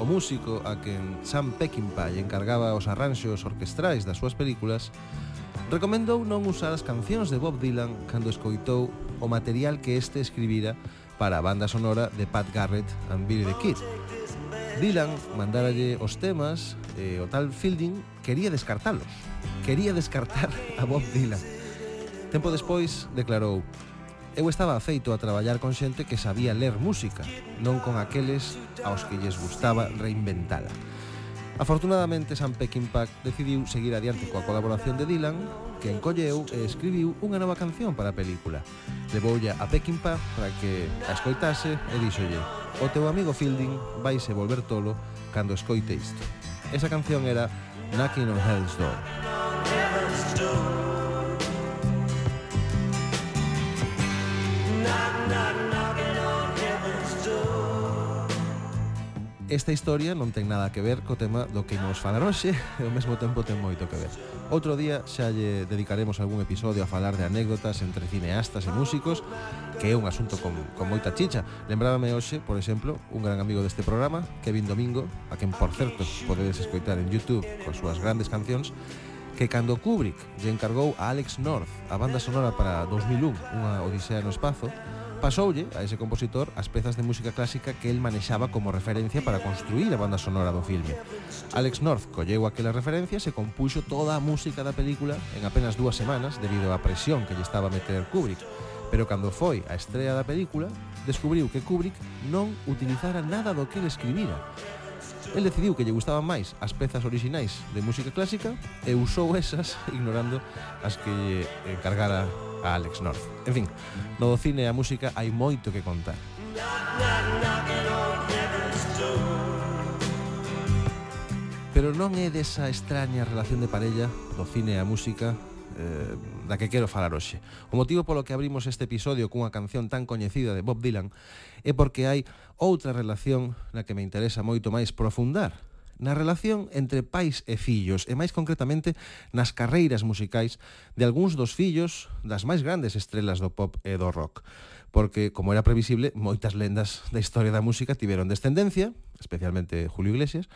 O músico a quen Sam Peckinpah encargaba os arranxos orquestrais das súas películas recomendou non usar as cancións de Bob Dylan cando escoitou o material que este escribira para a banda sonora de Pat Garrett and Billy the Kid. Dylan mandaralle os temas e o tal Fielding quería descartalos. Quería descartar a Bob Dylan. Tempo despois declarou Eu estaba afeito a traballar con xente que sabía ler música, non con aqueles aos que lles gustaba reinventala. Afortunadamente, San Pekin Pack decidiu seguir adiante coa colaboración de Dylan, que encolleu e escribiu unha nova canción para a película. Levoulla a Pekin Pack para que a escoitase e díxolle O teu amigo Fielding vaise volver tolo cando escoite isto. Esa canción era Knocking on Hell's Door. Esta historia non ten nada que ver co tema do que imos falar hoxe e ao mesmo tempo ten moito que ver. Outro día xa lle dedicaremos algún episodio a falar de anécdotas entre cineastas e músicos que é un asunto con, con moita chicha. Lembrábame hoxe, por exemplo, un gran amigo deste programa, Kevin Domingo, a quen, por certo, podedes escoitar en YouTube con súas grandes cancións, que cando Kubrick lle encargou a Alex North a banda sonora para 2001, unha odisea no espazo, pasoulle a ese compositor as pezas de música clásica que el manexaba como referencia para construir a banda sonora do filme. Alex North colleu aquelas referencias e compuxo toda a música da película en apenas dúas semanas debido á presión que lle estaba a meter Kubrick, pero cando foi a estrella da película, descubriu que Kubrick non utilizara nada do que ele escribira. El decidiu que lle gustaban máis as pezas orixinais de música clásica e usou esas ignorando as que lle encargara a Alex North. En fin, no do cine e a música hai moito que contar. Pero non é desa extraña relación de parella do cine e a música eh, da que quero falar hoxe. O motivo polo que abrimos este episodio cunha canción tan coñecida de Bob Dylan é porque hai outra relación na que me interesa moito máis profundar na relación entre pais e fillos, e máis concretamente nas carreiras musicais de algúns dos fillos das máis grandes estrelas do pop e do rock. Porque, como era previsible, moitas lendas da historia da música tiveron descendencia, especialmente Julio Iglesias,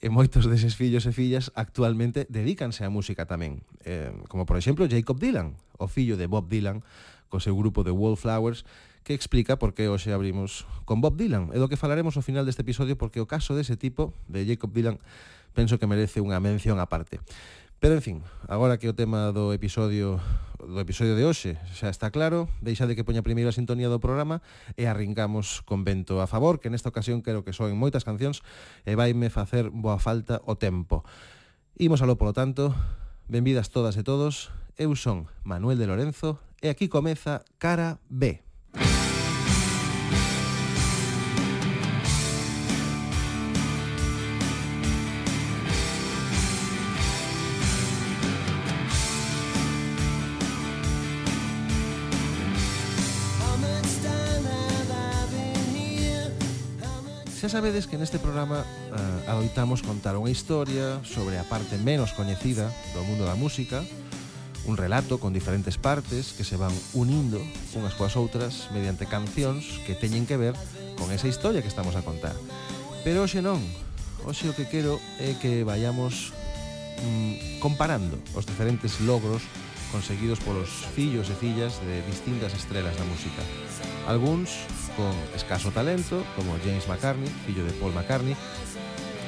e moitos deses fillos e fillas actualmente dedícanse á música tamén. Eh, como por exemplo Jacob Dylan, o fillo de Bob Dylan, co seu grupo de Wallflowers, que explica por que hoxe abrimos con Bob Dylan. É do que falaremos ao final deste episodio porque o caso dese tipo de Jacob Dylan penso que merece unha mención aparte. Pero en fin, agora que o tema do episodio do episodio de hoxe xa está claro, deixade que poña primeiro a sintonía do programa e arrincamos con vento a favor, que nesta ocasión creo que son moitas cancións e vaime facer boa falta o tempo. Imos aló, polo tanto, benvidas todas e todos, eu son Manuel de Lorenzo e aquí comeza Cara B. Xa sabedes que neste programa uh, adoitamos contar unha historia sobre a parte menos coñecida do mundo da música, un relato con diferentes partes que se van unindo unhas coas outras mediante cancións que teñen que ver con esa historia que estamos a contar. Pero hoxe non, hoxe o que quero é que vayamos mm, comparando os diferentes logros conseguidos polos fillos e fillas de distintas estrelas da música. Alguns con escaso talento, como James McCartney, fillo de Paul McCartney,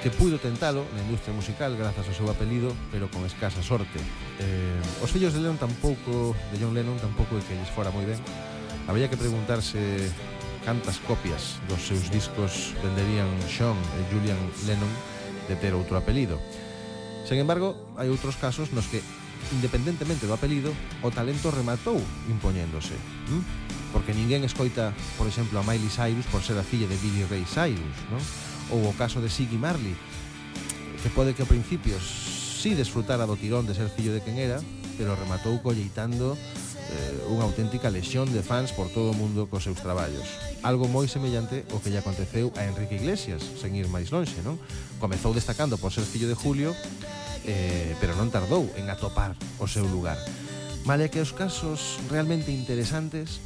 que puido tentalo na industria musical grazas ao seu apelido, pero con escasa sorte. Eh, os fillos de Lennon tampouco, de John Lennon tampouco é que lles fora moi ben. Había que preguntarse cantas copias dos seus discos venderían Sean e Julian Lennon de ter outro apelido. Sen embargo, hai outros casos nos que independentemente do apelido, o talento rematou impoñéndose. ¿Mm? Porque ninguén escoita, por exemplo, a Miley Cyrus por ser a filla de Billy Ray Cyrus, non? ou o caso de Siggy Marley, que pode que ao principio si sí desfrutara do tirón de ser fillo de quen era, pero rematou colleitando eh, unha auténtica lesión de fans por todo o mundo cos seus traballos. Algo moi semellante o que lle aconteceu a Enrique Iglesias, sen ir máis lonxe, non? Comezou destacando por ser fillo de Julio, eh, pero non tardou en atopar o seu lugar. Male que os casos realmente interesantes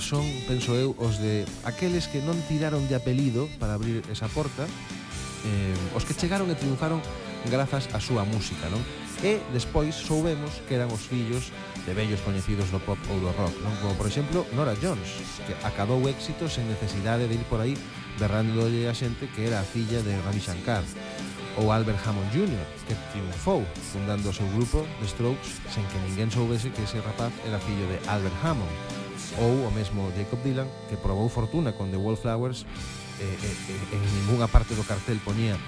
son, penso eu, os de aqueles que non tiraron de apelido para abrir esa porta, eh, os que chegaron e triunfaron grazas á súa música, non? E despois soubemos que eran os fillos de vellos coñecidos do pop ou do rock, non? Como por exemplo Nora Jones, que acabou éxito sen necesidade de ir por aí berrándolle a xente que era a filla de Ravi Shankar ou Albert Hammond Jr., que triunfou fundando o seu grupo The Strokes sen que ninguén soubese que ese rapaz era fillo de Albert Hammond, ou o mesmo Jacob Dylan, que probou fortuna con The Wallflowers eh, eh, en ninguna parte do cartel ponía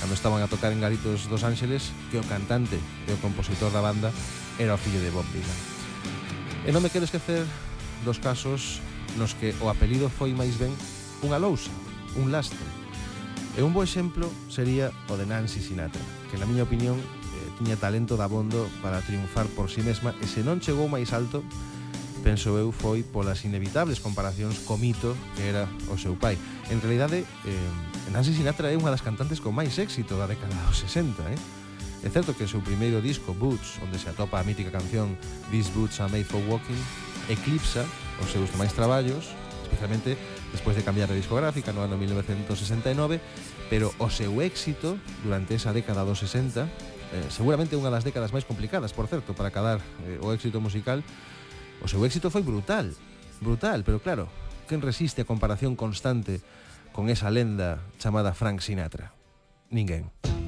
cando estaban a tocar en Garitos dos Ángeles que o cantante e o compositor da banda era o fillo de Bob Dylan. E non me quero esquecer dos casos nos que o apelido foi máis ben unha lousa, un lastre, E un bo exemplo sería o de Nancy Sinatra, que na miña opinión eh, tiña talento dabondo para triunfar por si sí mesma e se non chegou máis alto, penso eu foi polas inevitables comparacións co mito que era o seu pai. En realidade, eh, Nancy Sinatra é unha das cantantes con máis éxito da década dos 60, eh? É certo que o seu primeiro disco, Boots, onde se atopa a mítica canción These Boots are Made for Walking, eclipsa os seus demais traballos, especialmente despois de cambiar de discográfica no ano 1969, pero o seu éxito durante esa década dos 60, eh, seguramente unha das décadas máis complicadas, por certo, para cadar eh, o éxito musical, o seu éxito foi brutal, brutal, pero claro, quen resiste a comparación constante con esa lenda chamada Frank Sinatra? Ninguén. Ninguén.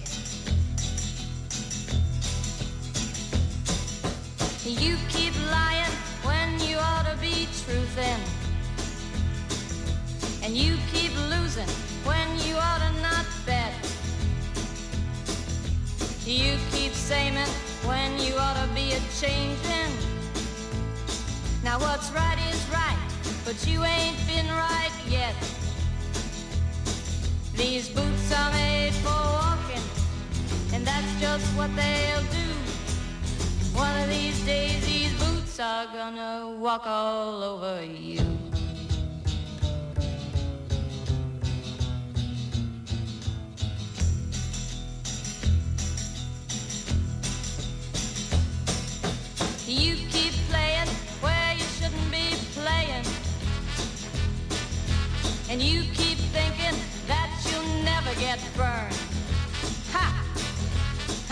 You keep lying when you ought to be truthin'. And you keep losing when you ought to not bet. You keep saying when you ought to be a changing. Now what's right is right, but you ain't been right yet. These boots are made for walking, and that's just what they'll do. One of these days these boots are gonna walk all over you. You keep playing where you shouldn't be playing. And you keep thinking that you'll never get burned.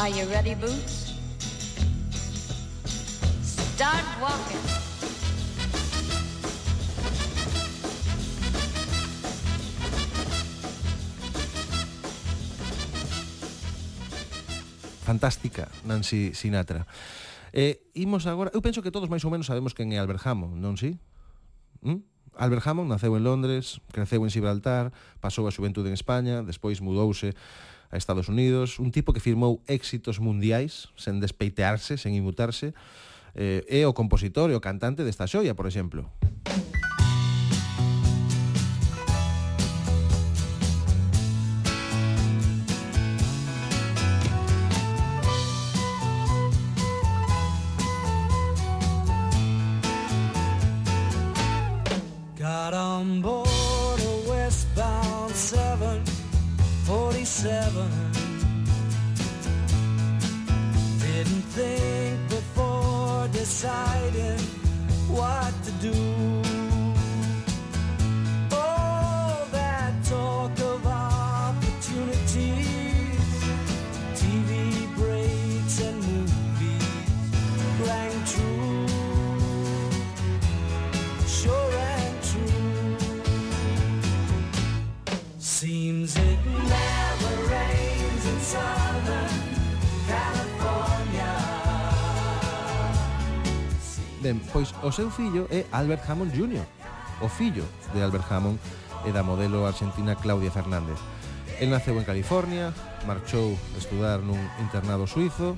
Are you ready, Boots? Start walking. Fantástica, Nancy Sinatra. Eh, imos agora, eu penso que todos máis ou menos sabemos quen é Albert Hammond, non si? ¿Mm? Albert Hammond naceu en Londres, creceu en Gibraltar, pasou a xuventude en España, despois mudouse a Estados Unidos, un tipo que firmou éxitos mundiais sen despeitearse, sen imutarse, eh, é o compositor e o cantante desta xoia, por exemplo. Música O seu fillo é Albert Hammond Jr., o fillo de Albert Hammond e da modelo argentina Claudia Fernández. El naceu en California, marchou a estudar nun internado suizo,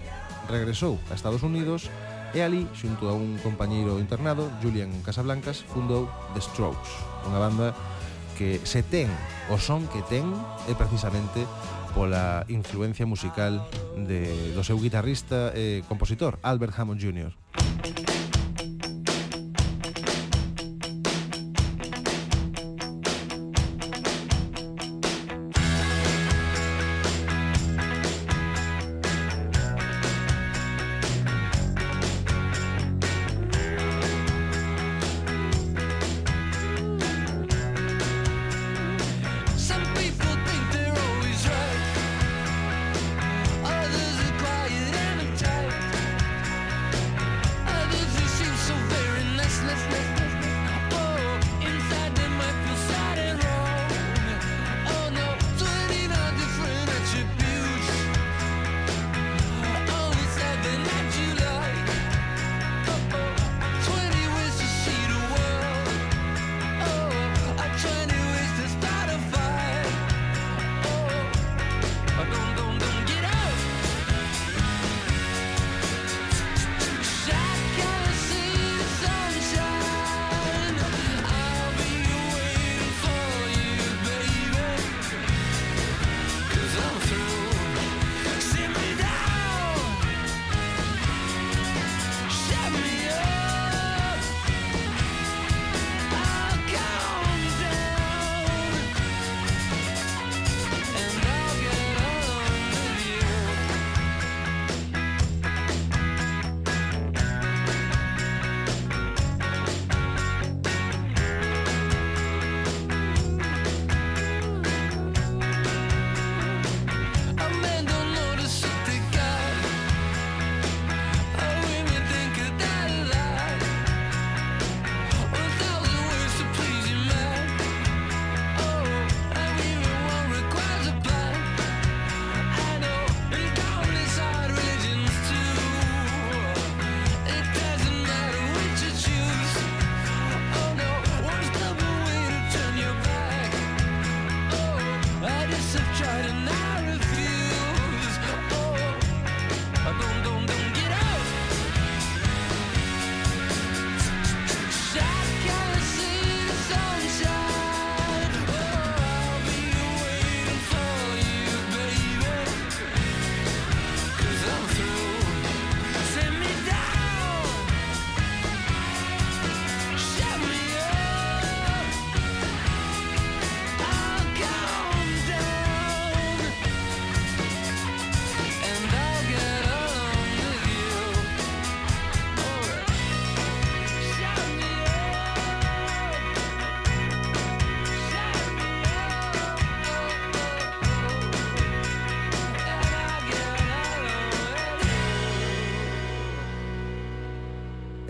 regresou a Estados Unidos e ali, xunto a un compañeiro internado, Julian Casablancas, fundou The Strokes, unha banda que se ten o son que ten é precisamente pola influencia musical de, do seu guitarrista e compositor Albert Hammond Jr.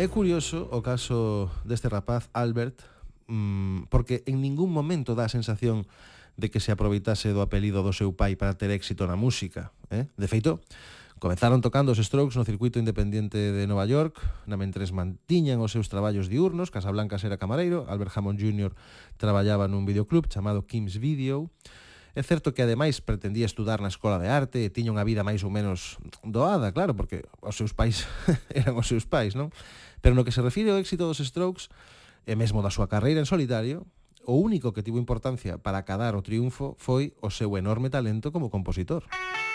É curioso o caso deste rapaz, Albert, mmm, porque en ningún momento dá a sensación de que se aproveitase do apelido do seu pai para ter éxito na música. Eh? De feito, comezaron tocando os Strokes no circuito independiente de Nova York, na mentres mantiñan os seus traballos diurnos, Casablancas era camareiro, Albert Hammond Jr. traballaba nun videoclub chamado Kim's Video. É certo que ademais pretendía estudar na Escola de Arte e tiña unha vida máis ou menos doada, claro, porque os seus pais eran os seus pais, non? Pero no que se refire ao éxito dos Strokes, e mesmo da súa carreira en solitario, o único que tivo importancia para acadar o triunfo foi o seu enorme talento como compositor. Música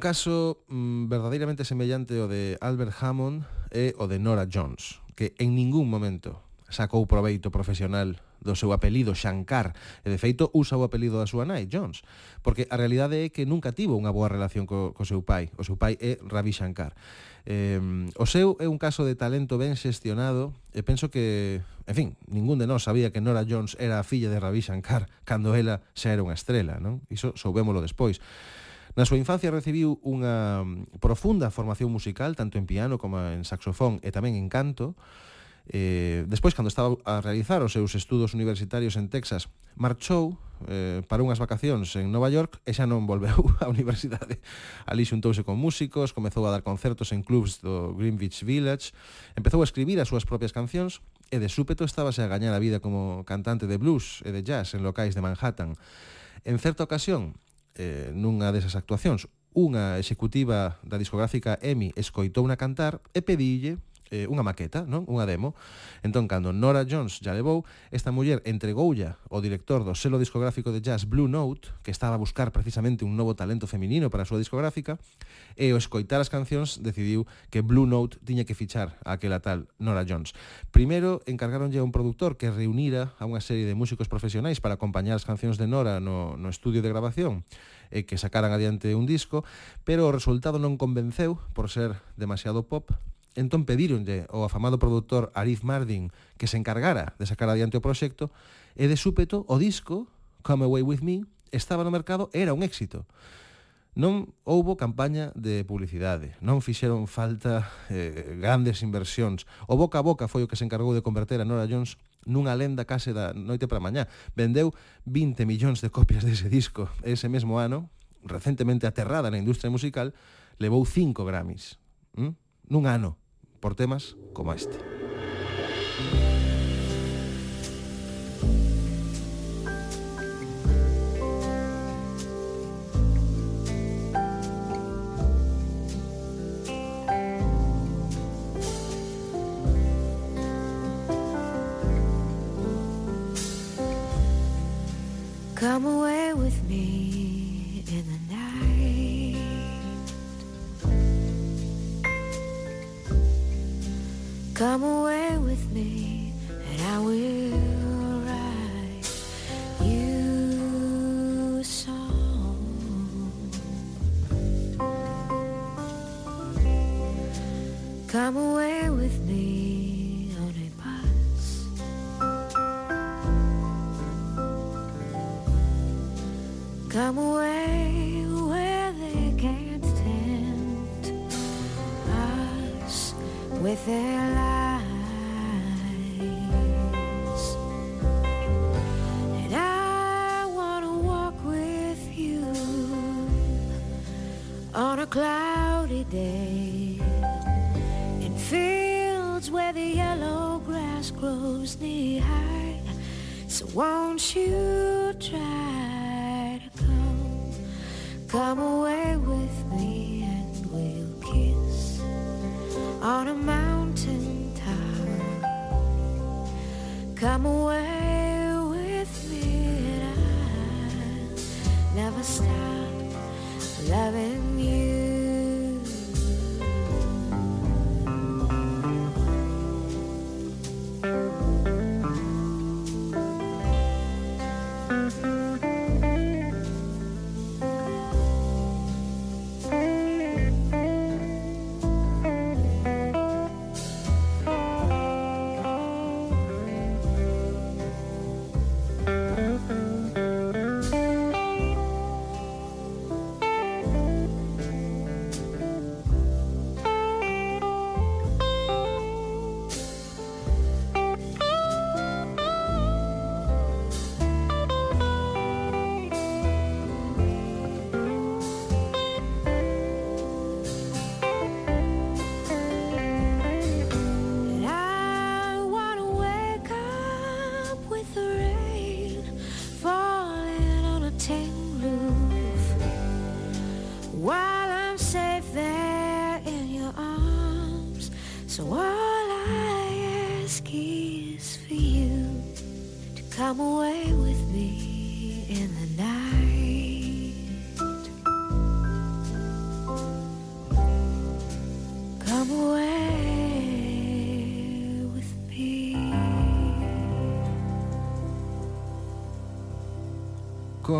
Un caso mm, verdadeiramente semellante ao de Albert Hammond e o de Nora Jones, que en ningún momento sacou proveito profesional do seu apelido Shankar e de feito usa o apelido da súa nai, Jones porque a realidade é que nunca tivo unha boa relación co, co seu pai. O seu pai é Ravi Shankar. Eh, o seu é un caso de talento ben xestionado e penso que en fin, ningún de nós sabía que Nora Jones era a filla de Ravi Shankar cando ela xa era unha estrela non? iso soubémolo despois. Na súa infancia recibiu unha mm, profunda formación musical, tanto en piano como en saxofón e tamén en canto. Eh, despois, cando estaba a realizar os seus estudos universitarios en Texas, marchou eh, para unhas vacacións en Nova York e xa non volveu á universidade. Ali xuntouse con músicos, comezou a dar concertos en clubs do Greenwich Village, empezou a escribir as súas propias cancións e de súpeto estábase a gañar a vida como cantante de blues e de jazz en locais de Manhattan. En certa ocasión, eh, nunha desas actuacións, unha executiva da discográfica EMI escoitou na cantar e pedille eh, unha maqueta, non? Unha demo. Entón, cando Nora Jones ya levou, esta muller entregoulla o director do selo discográfico de jazz Blue Note, que estaba a buscar precisamente un novo talento feminino para a súa discográfica, e o escoitar as cancións decidiu que Blue Note tiña que fichar a aquela tal Nora Jones. Primeiro, encargaronlle a un productor que reunira a unha serie de músicos profesionais para acompañar as cancións de Nora no, no estudio de grabación e que sacaran adiante un disco, pero o resultado non convenceu por ser demasiado pop Entón pedíronlle ao afamado produtor Arif Mardin que se encargara de sacar adiante o proxecto e de súpeto o disco Come Away With Me estaba no mercado era un éxito. Non houbo campaña de publicidade, non fixeron falta eh, grandes inversións. O boca a boca foi o que se encargou de converter a Nora Jones nunha lenda case da noite para mañá. Vendeu 20 millóns de copias dese disco. Ese mesmo ano, recentemente aterrada na industria musical, levou 5 Grammys. ¿Mm? Nun ano por temas como este.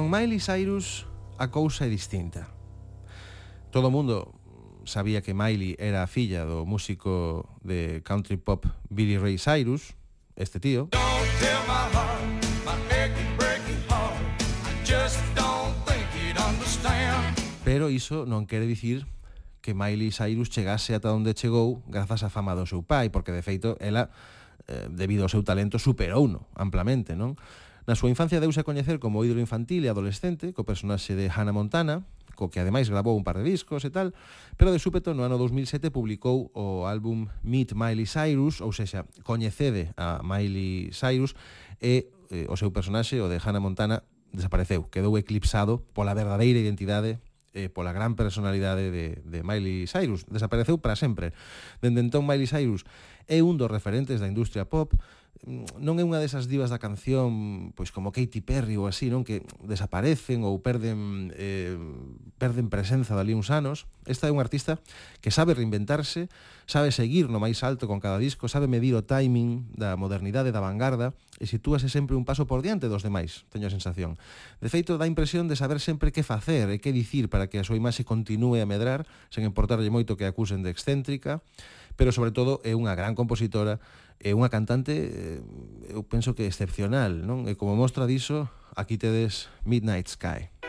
Con Miley Cyrus a cousa é distinta. Todo o mundo sabía que Miley era a filla do músico de country pop Billy Ray Cyrus, este tío. My heart, my Pero iso non quere dicir que Miley Cyrus chegase ata onde chegou grazas á fama do seu pai, porque de feito ela eh, debido ao seu talento superou uno amplamente, non? Na súa infancia deuse a coñecer como ídolo infantil e adolescente co personaxe de Hannah Montana, co que ademais grabou un par de discos e tal, pero de súpeto no ano 2007 publicou o álbum Meet Miley Cyrus, ou sexa, coñecede a Miley Cyrus e eh, o seu personaxe, o de Hannah Montana, desapareceu, quedou eclipsado pola verdadeira identidade eh, pola gran personalidade de, de Miley Cyrus. Desapareceu para sempre. Dende entón, Miley Cyrus é un dos referentes da industria pop, non é unha desas divas da canción, pois como Katy Perry ou así, non que desaparecen ou perden eh, perden presenza dali uns anos. Esta é unha artista que sabe reinventarse, sabe seguir no máis alto con cada disco, sabe medir o timing da modernidade da vanguarda e sitúase sempre un paso por diante dos demais, teño a sensación. De feito, dá impresión de saber sempre que facer e que dicir para que a súa imaxe continúe a medrar, sen importarlle moito que acusen de excéntrica, pero sobre todo é unha gran compositora é unha cantante eh, eu penso que excepcional, non? E como mostra diso, aquí tedes Midnight Sky.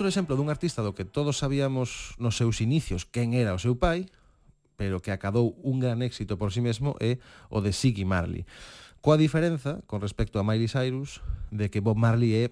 outro exemplo dun artista do que todos sabíamos nos seus inicios quen era o seu pai, pero que acadou un gran éxito por si sí mesmo é o de Siggy Marley. Coa diferenza, con respecto a Miley Cyrus, de que Bob Marley é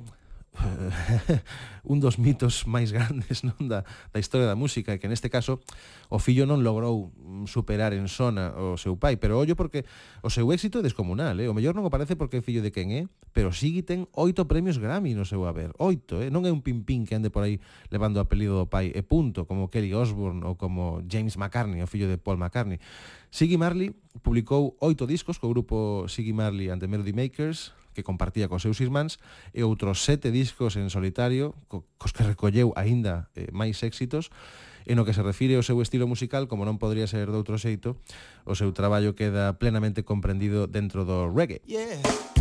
un dos mitos máis grandes non da, da historia da música, que neste caso o fillo non logrou superar en sona o seu pai, pero ollo porque o seu éxito é descomunal, eh? o mellor non o parece porque é fillo de quen é, pero sigue ten oito premios Grammy no seu haber, oito, eh? non é un pimpín que ande por aí levando o apelido do pai e punto, como Kelly Osbourne ou como James McCartney, o fillo de Paul McCartney. Siggy Marley publicou oito discos co grupo Siggy Marley and the Melody Makers, que compartía cos seus irmáns e outros sete discos en solitario co, cos que recolleu aínda eh, máis éxitos e no que se refire ao seu estilo musical, como non podría ser doutro xeito, o seu traballo queda plenamente comprendido dentro do reggae. Yeah.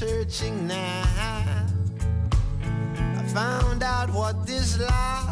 Searching now. I found out what this life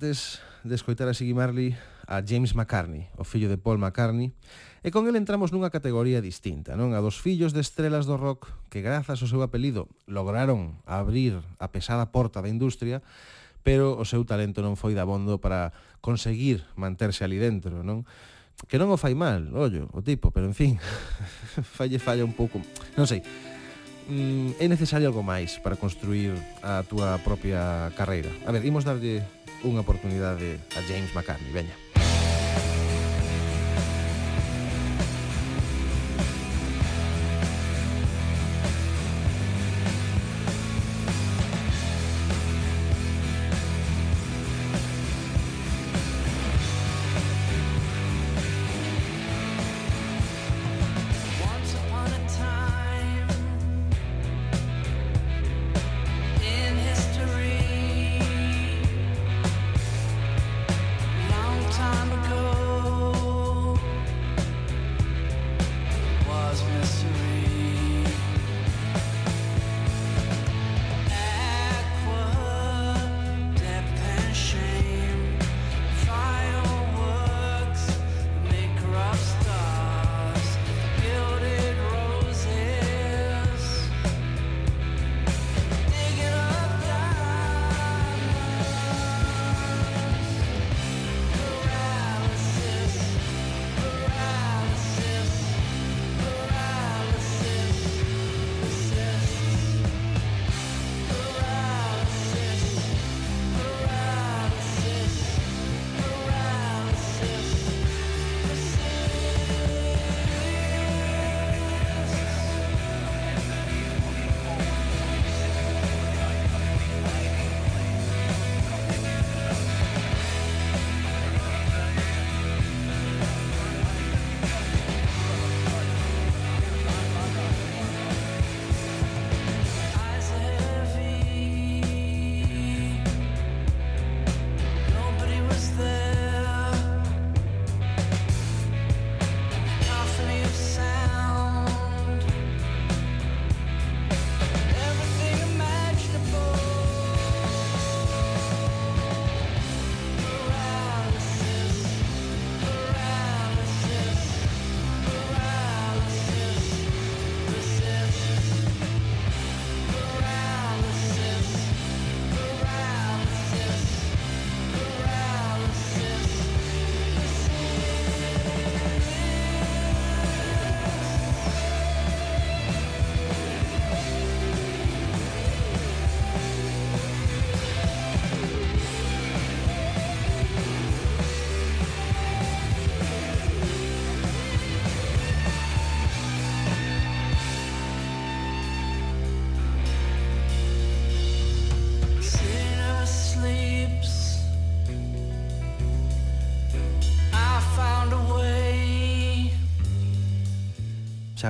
antes de escoitar a Siggy Marley a James McCartney, o fillo de Paul McCartney, e con el entramos nunha categoría distinta, non? A dos fillos de estrelas do rock que grazas ao seu apelido lograron abrir a pesada porta da industria, pero o seu talento non foi dabondo para conseguir manterse ali dentro, non? Que non o fai mal, ollo, o tipo, pero en fin, falle falla un pouco, non sei, mm, é necesario algo máis para construir a túa propia carreira. A ver, imos darlle unha oportunidade a James McCartney. Veña.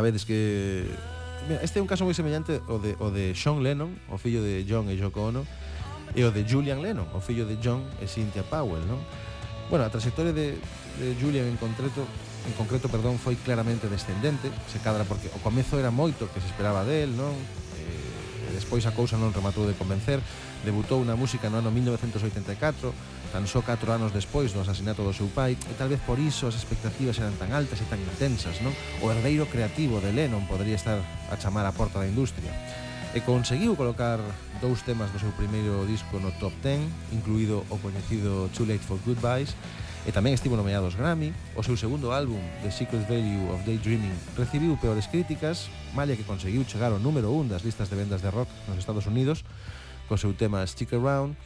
sabedes que Mira, este é un caso moi semellante ao de, o de Sean Lennon, o fillo de John e Yoko Ono, e o de Julian Lennon, o fillo de John e Cynthia Powell, non? Bueno, a trayectoria de, de Julian en concreto en concreto, perdón, foi claramente descendente, se cadra porque o comezo era moito que se esperaba del, non? E, e despois a cousa non rematou de convencer, debutou na música no ano 1984, tan só 4 anos despois do asasinato do seu pai, e tal vez por iso as expectativas eran tan altas e tan intensas, non? O herdeiro creativo de Lennon podería estar a chamar a porta da industria. E conseguiu colocar dous temas do seu primeiro disco no top 10, incluído o coñecido Too Late for Goodbyes, e tamén estivo nomeado aos Grammy. O seu segundo álbum, The Secret Value of Daydreaming, recibiu peores críticas, malla que conseguiu chegar ao número 1 das listas de vendas de rock nos Estados Unidos, co seu tema Stick Around,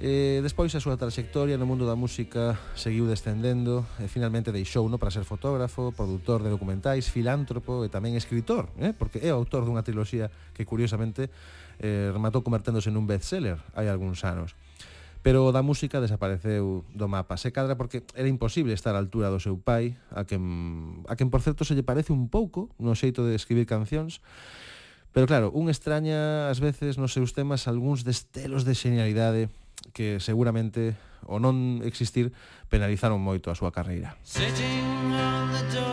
E despois a súa trayectoria no mundo da música seguiu descendendo e finalmente deixou no para ser fotógrafo, produtor de documentais, filántropo e tamén escritor, eh? porque é autor dunha triloxía que curiosamente eh, rematou converténdose nun bestseller hai algúns anos. Pero da música desapareceu do mapa. Se cadra porque era imposible estar á altura do seu pai, a quen, a quen por certo se lle parece un pouco no xeito de escribir cancións, Pero claro, un extraña ás veces nos seus temas algúns destelos de xenialidade que seguramente o non existir penalizaron moito a súa carreira. Sitting on the door.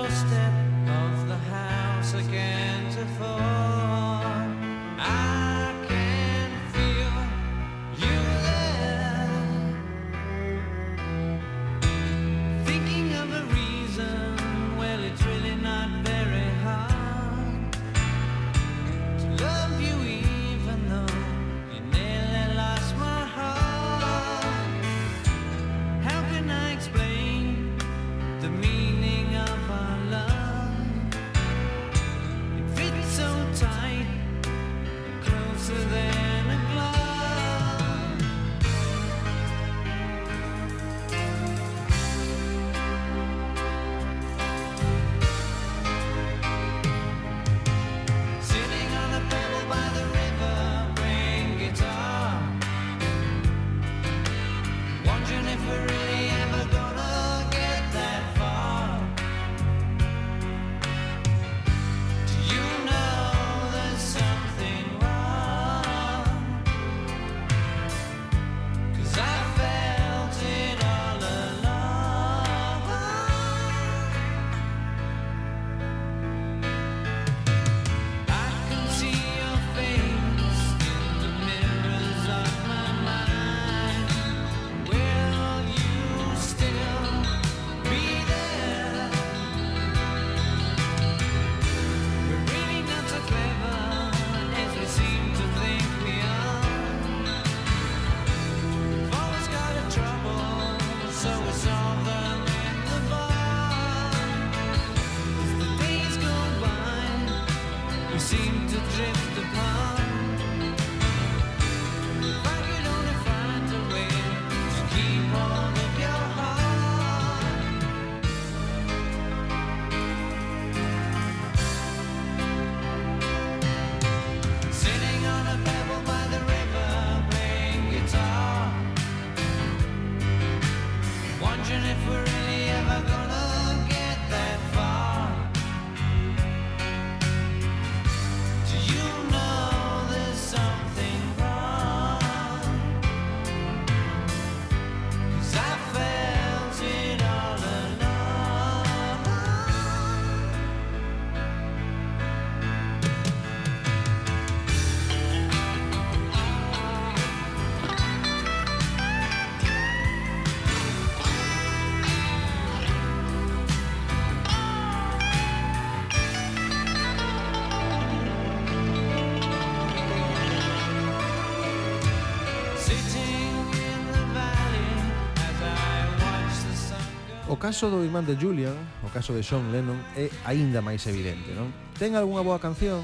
O caso do irmán de Julian, o caso de Sean Lennon, é aínda máis evidente, non? Ten algunha boa canción,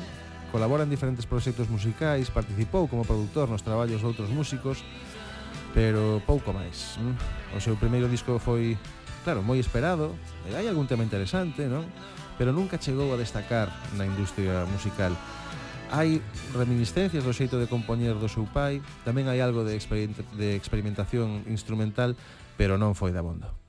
colabora en diferentes proxectos musicais, participou como produtor nos traballos de outros músicos, pero pouco máis. Non? O seu primeiro disco foi, claro, moi esperado, e hai algún tema interesante, non? Pero nunca chegou a destacar na industria musical hai reminiscencias do xeito de compoñer do seu pai, tamén hai algo de, experiment de experimentación instrumental, pero non foi dabondo.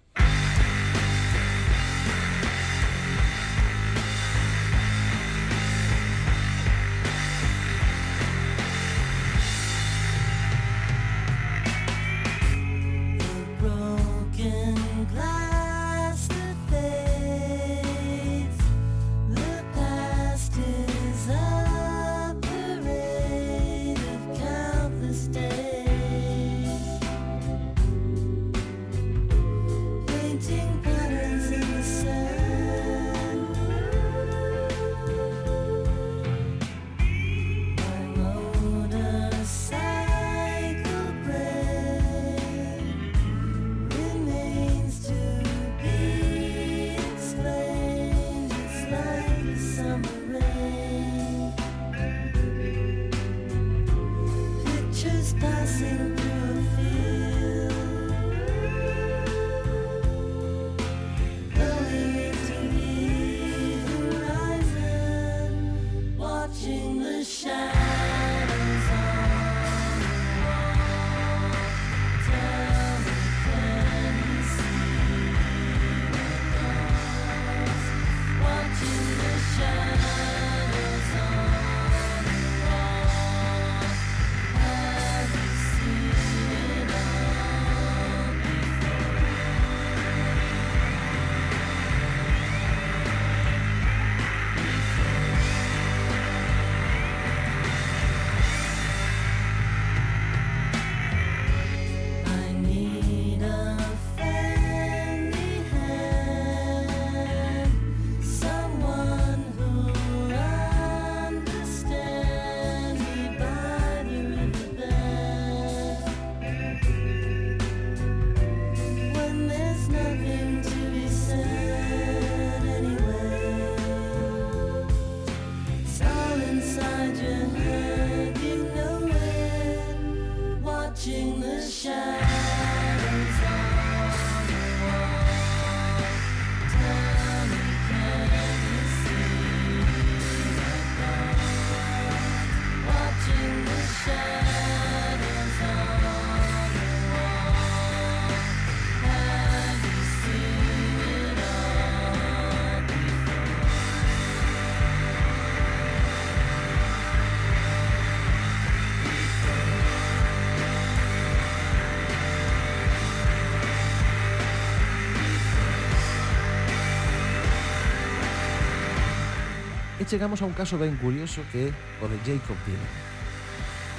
E chegamos a un caso ben curioso que é o de Jacob Dylan.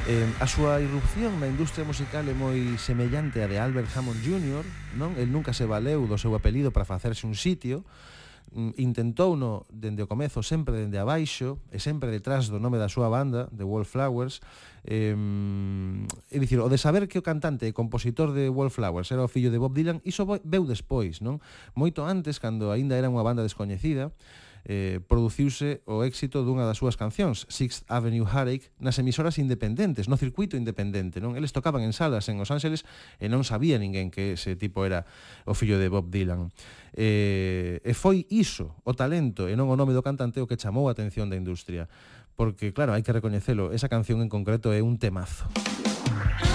Eh, a súa irrupción na industria musical é moi semellante a de Albert Hammond Jr., non? El nunca se valeu do seu apelido para facerse un sitio, mm, intentou no dende o comezo sempre dende abaixo e sempre detrás do nome da súa banda The Wallflowers eh, é dicir, o de saber que o cantante e compositor de Wallflowers era o fillo de Bob Dylan iso veu despois, non? Moito antes, cando aínda era unha banda descoñecida eh, produciuse o éxito dunha das súas cancións, Sixth Avenue Heartache, nas emisoras independentes, no circuito independente, non? Eles tocaban en salas en Los Ángeles e non sabía ninguén que ese tipo era o fillo de Bob Dylan. Eh, e foi iso, o talento, e non o nome do cantante o que chamou a atención da industria. Porque, claro, hai que recoñecelo, esa canción en concreto é un temazo. Ah.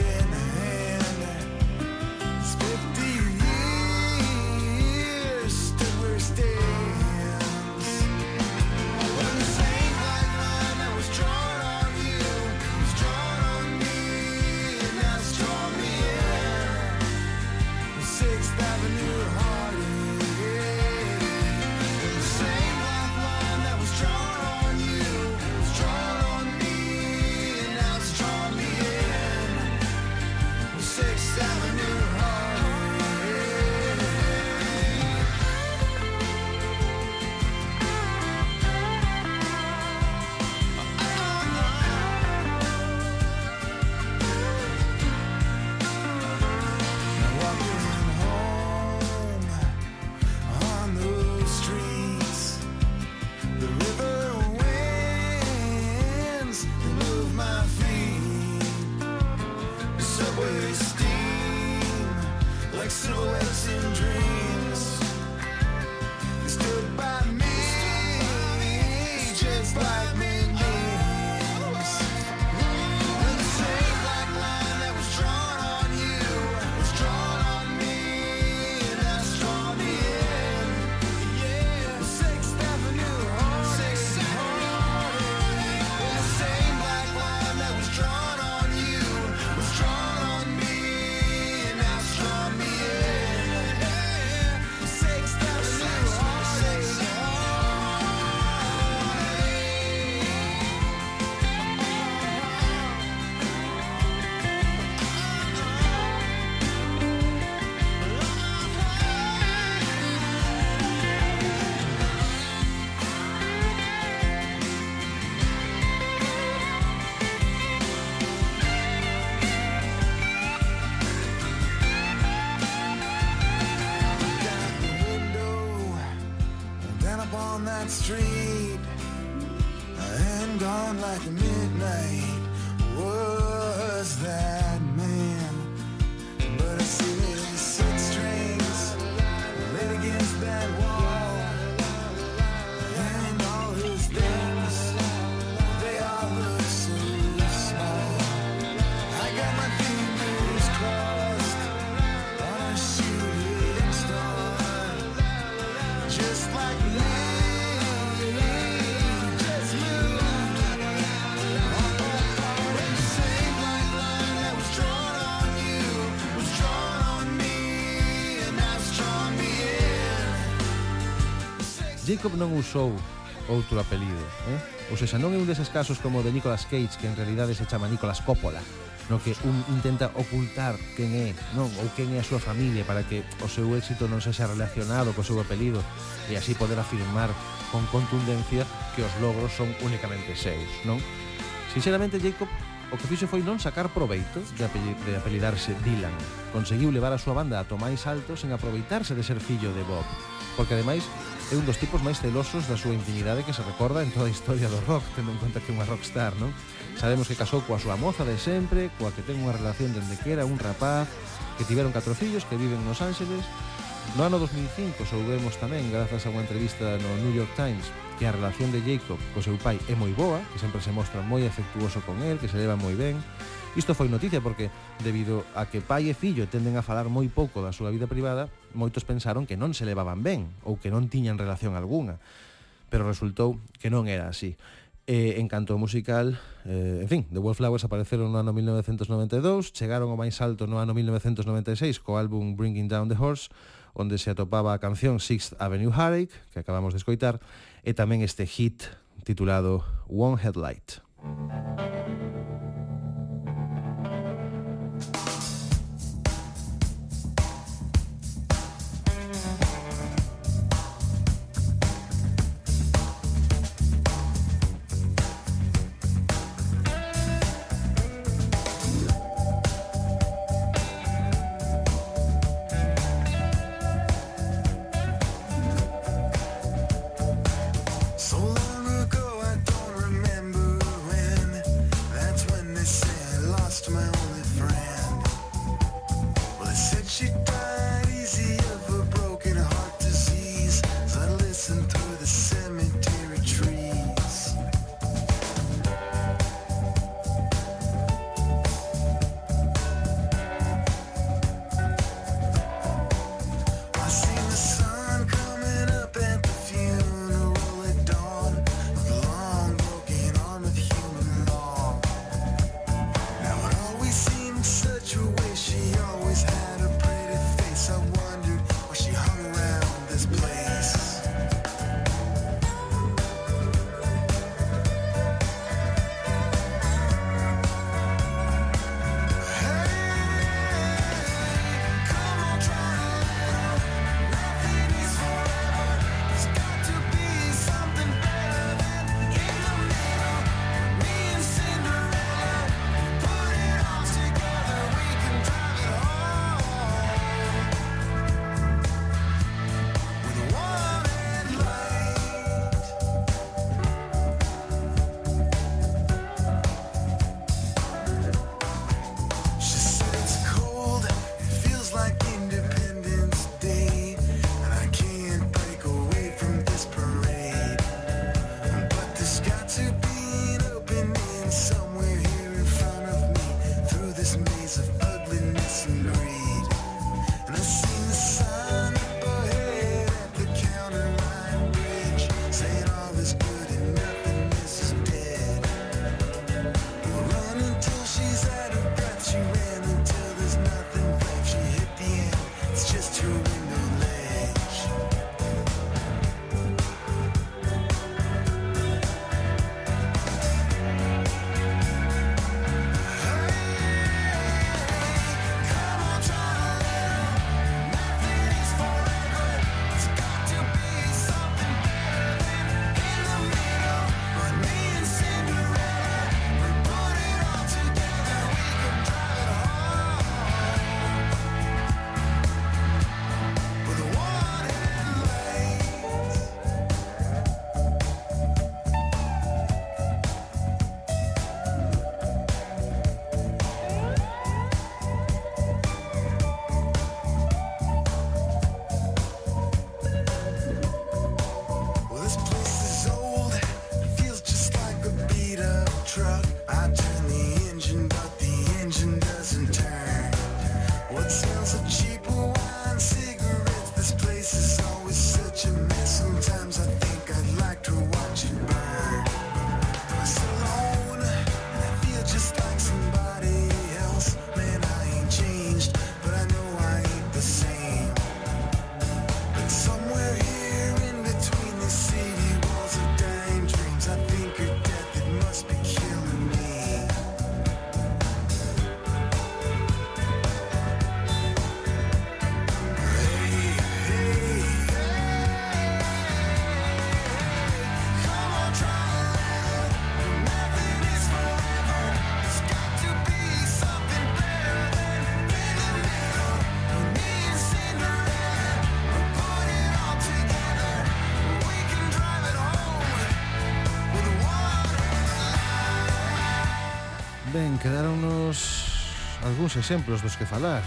Jacob non usou outro apelido, eh? Ou seja, non é un deses casos como o de Nicolas Cage, que en realidade se chama Nicolas Coppola, no que un intenta ocultar quen é, non, ou quen é a súa familia para que o seu éxito non sexa relacionado co seu apelido e así poder afirmar con contundencia que os logros son únicamente seus, non? Sinceramente, Jacob, o que fixo foi non sacar proveito de, apel de apelidarse Dylan. Conseguiu levar a súa banda a tomáis altos sen aproveitarse de ser fillo de Bob. Porque ademais é un dos tipos máis celosos da súa intimidade que se recorda en toda a historia do rock, tendo en conta que é unha rockstar, non? Sabemos que casou coa súa moza de sempre, coa que ten unha relación dende que era un rapaz, que tiveron catro fillos que viven nos Ángeles. No ano 2005 soubemos tamén, grazas a unha entrevista no New York Times, que a relación de Jacob co seu pai é moi boa, que sempre se mostra moi afectuoso con el, que se leva moi ben, Isto foi noticia porque, debido a que pai e fillo tenden a falar moi pouco da súa vida privada, moitos pensaron que non se levaban ben ou que non tiñan relación algunha. Pero resultou que non era así. E, en canto ao musical, eh, en fin, The Wallflowers apareceron no ano 1992, chegaron ao máis alto no ano 1996 co álbum Bringing Down the Horse, onde se atopaba a canción Sixth Avenue Heartache, que acabamos de escoitar, e tamén este hit titulado One Headlight. quedáronnos algúns exemplos dos que falar.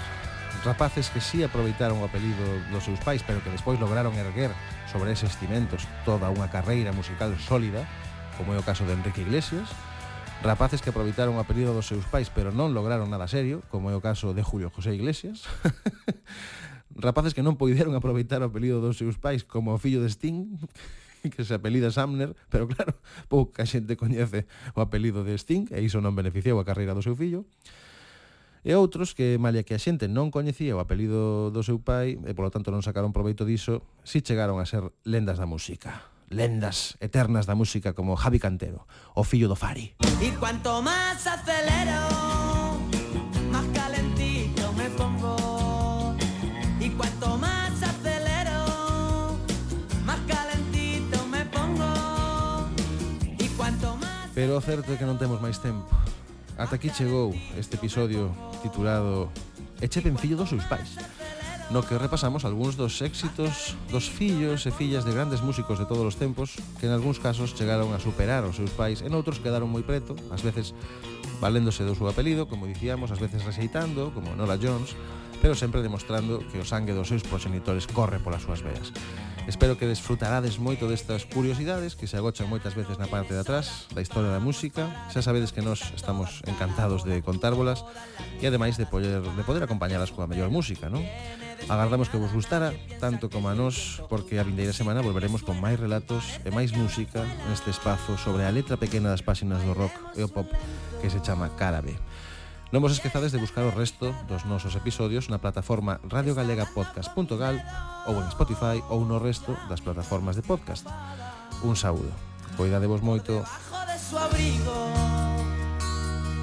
Rapaces que sí aproveitaron o apelido dos seus pais, pero que despois lograron erguer sobre eses cimentos toda unha carreira musical sólida, como é o caso de Enrique Iglesias, rapaces que aproveitaron o apelido dos seus pais, pero non lograron nada serio, como é o caso de Julio José Iglesias, rapaces que non poideron aproveitar o apelido dos seus pais, como o fillo de Sting, que se apelida Sumner, pero claro, pouca xente coñece o apelido de Sting e iso non beneficiou a carreira do seu fillo. E outros que, malia que a xente non coñecía o apelido do seu pai e polo tanto non sacaron proveito diso, si chegaron a ser lendas da música lendas eternas da música como Javi Cantero, o fillo do Fari. Y cuanto más acelero Pero o certo é que non temos máis tempo. Ata aquí chegou este episodio titulado Eche pencillo dos seus pais no que repasamos algúns dos éxitos dos fillos e fillas de grandes músicos de todos os tempos que en algúns casos chegaron a superar os seus pais en outros quedaron moi preto, ás veces valéndose do seu apelido, como dicíamos, ás veces rexeitando, como Nora Jones, pero sempre demostrando que o sangue dos seus proxenitores corre polas súas veas. Espero que desfrutarades moito destas curiosidades que se agochan moitas veces na parte de atrás da historia da música. Xa sabedes que nós estamos encantados de contárbolas e ademais de poder, de poder acompañalas coa mellor música, non? Agardamos que vos gustara tanto como a nós porque a vindeira semana volveremos con máis relatos e máis música neste espazo sobre a letra pequena das páxinas do rock e o pop que se chama Cara B. Non vos esquezades de buscar o resto dos nosos episodios na plataforma radiogalegapodcast.gal ou en Spotify ou no resto das plataformas de podcast. Un saúdo. Cuidadevos moito. de su abrigo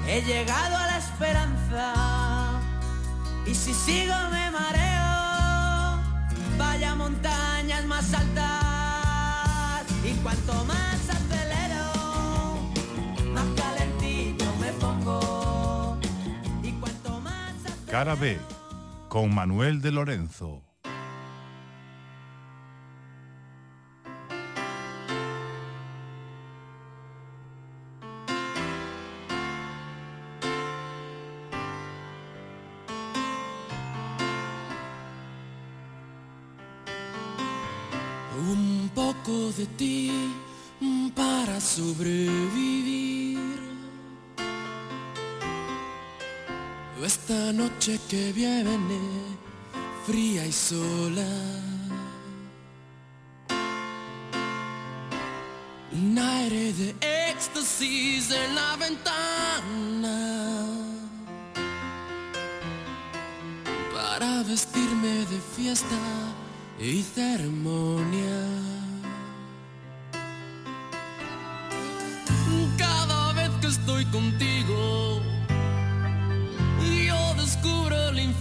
He llegado a la esperanza Y si sigo me mareo Vaya montañas más altas Y cuanto más Cara B, con Manuel de Lorenzo. Un poco de ti para sobrevivir. Esta noche que viene, fría y sola. Un aire de éxtasis en la ventana. Para vestirme de fiesta y ceremonia. Cada vez que estoy contigo,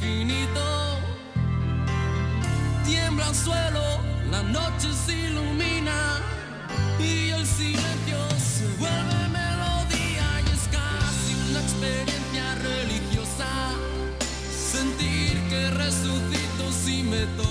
infinito. Tiembla el suelo, la noche se ilumina y el silencio se vuelve melodía y es casi una experiencia religiosa. Sentir que resucito si me tocas.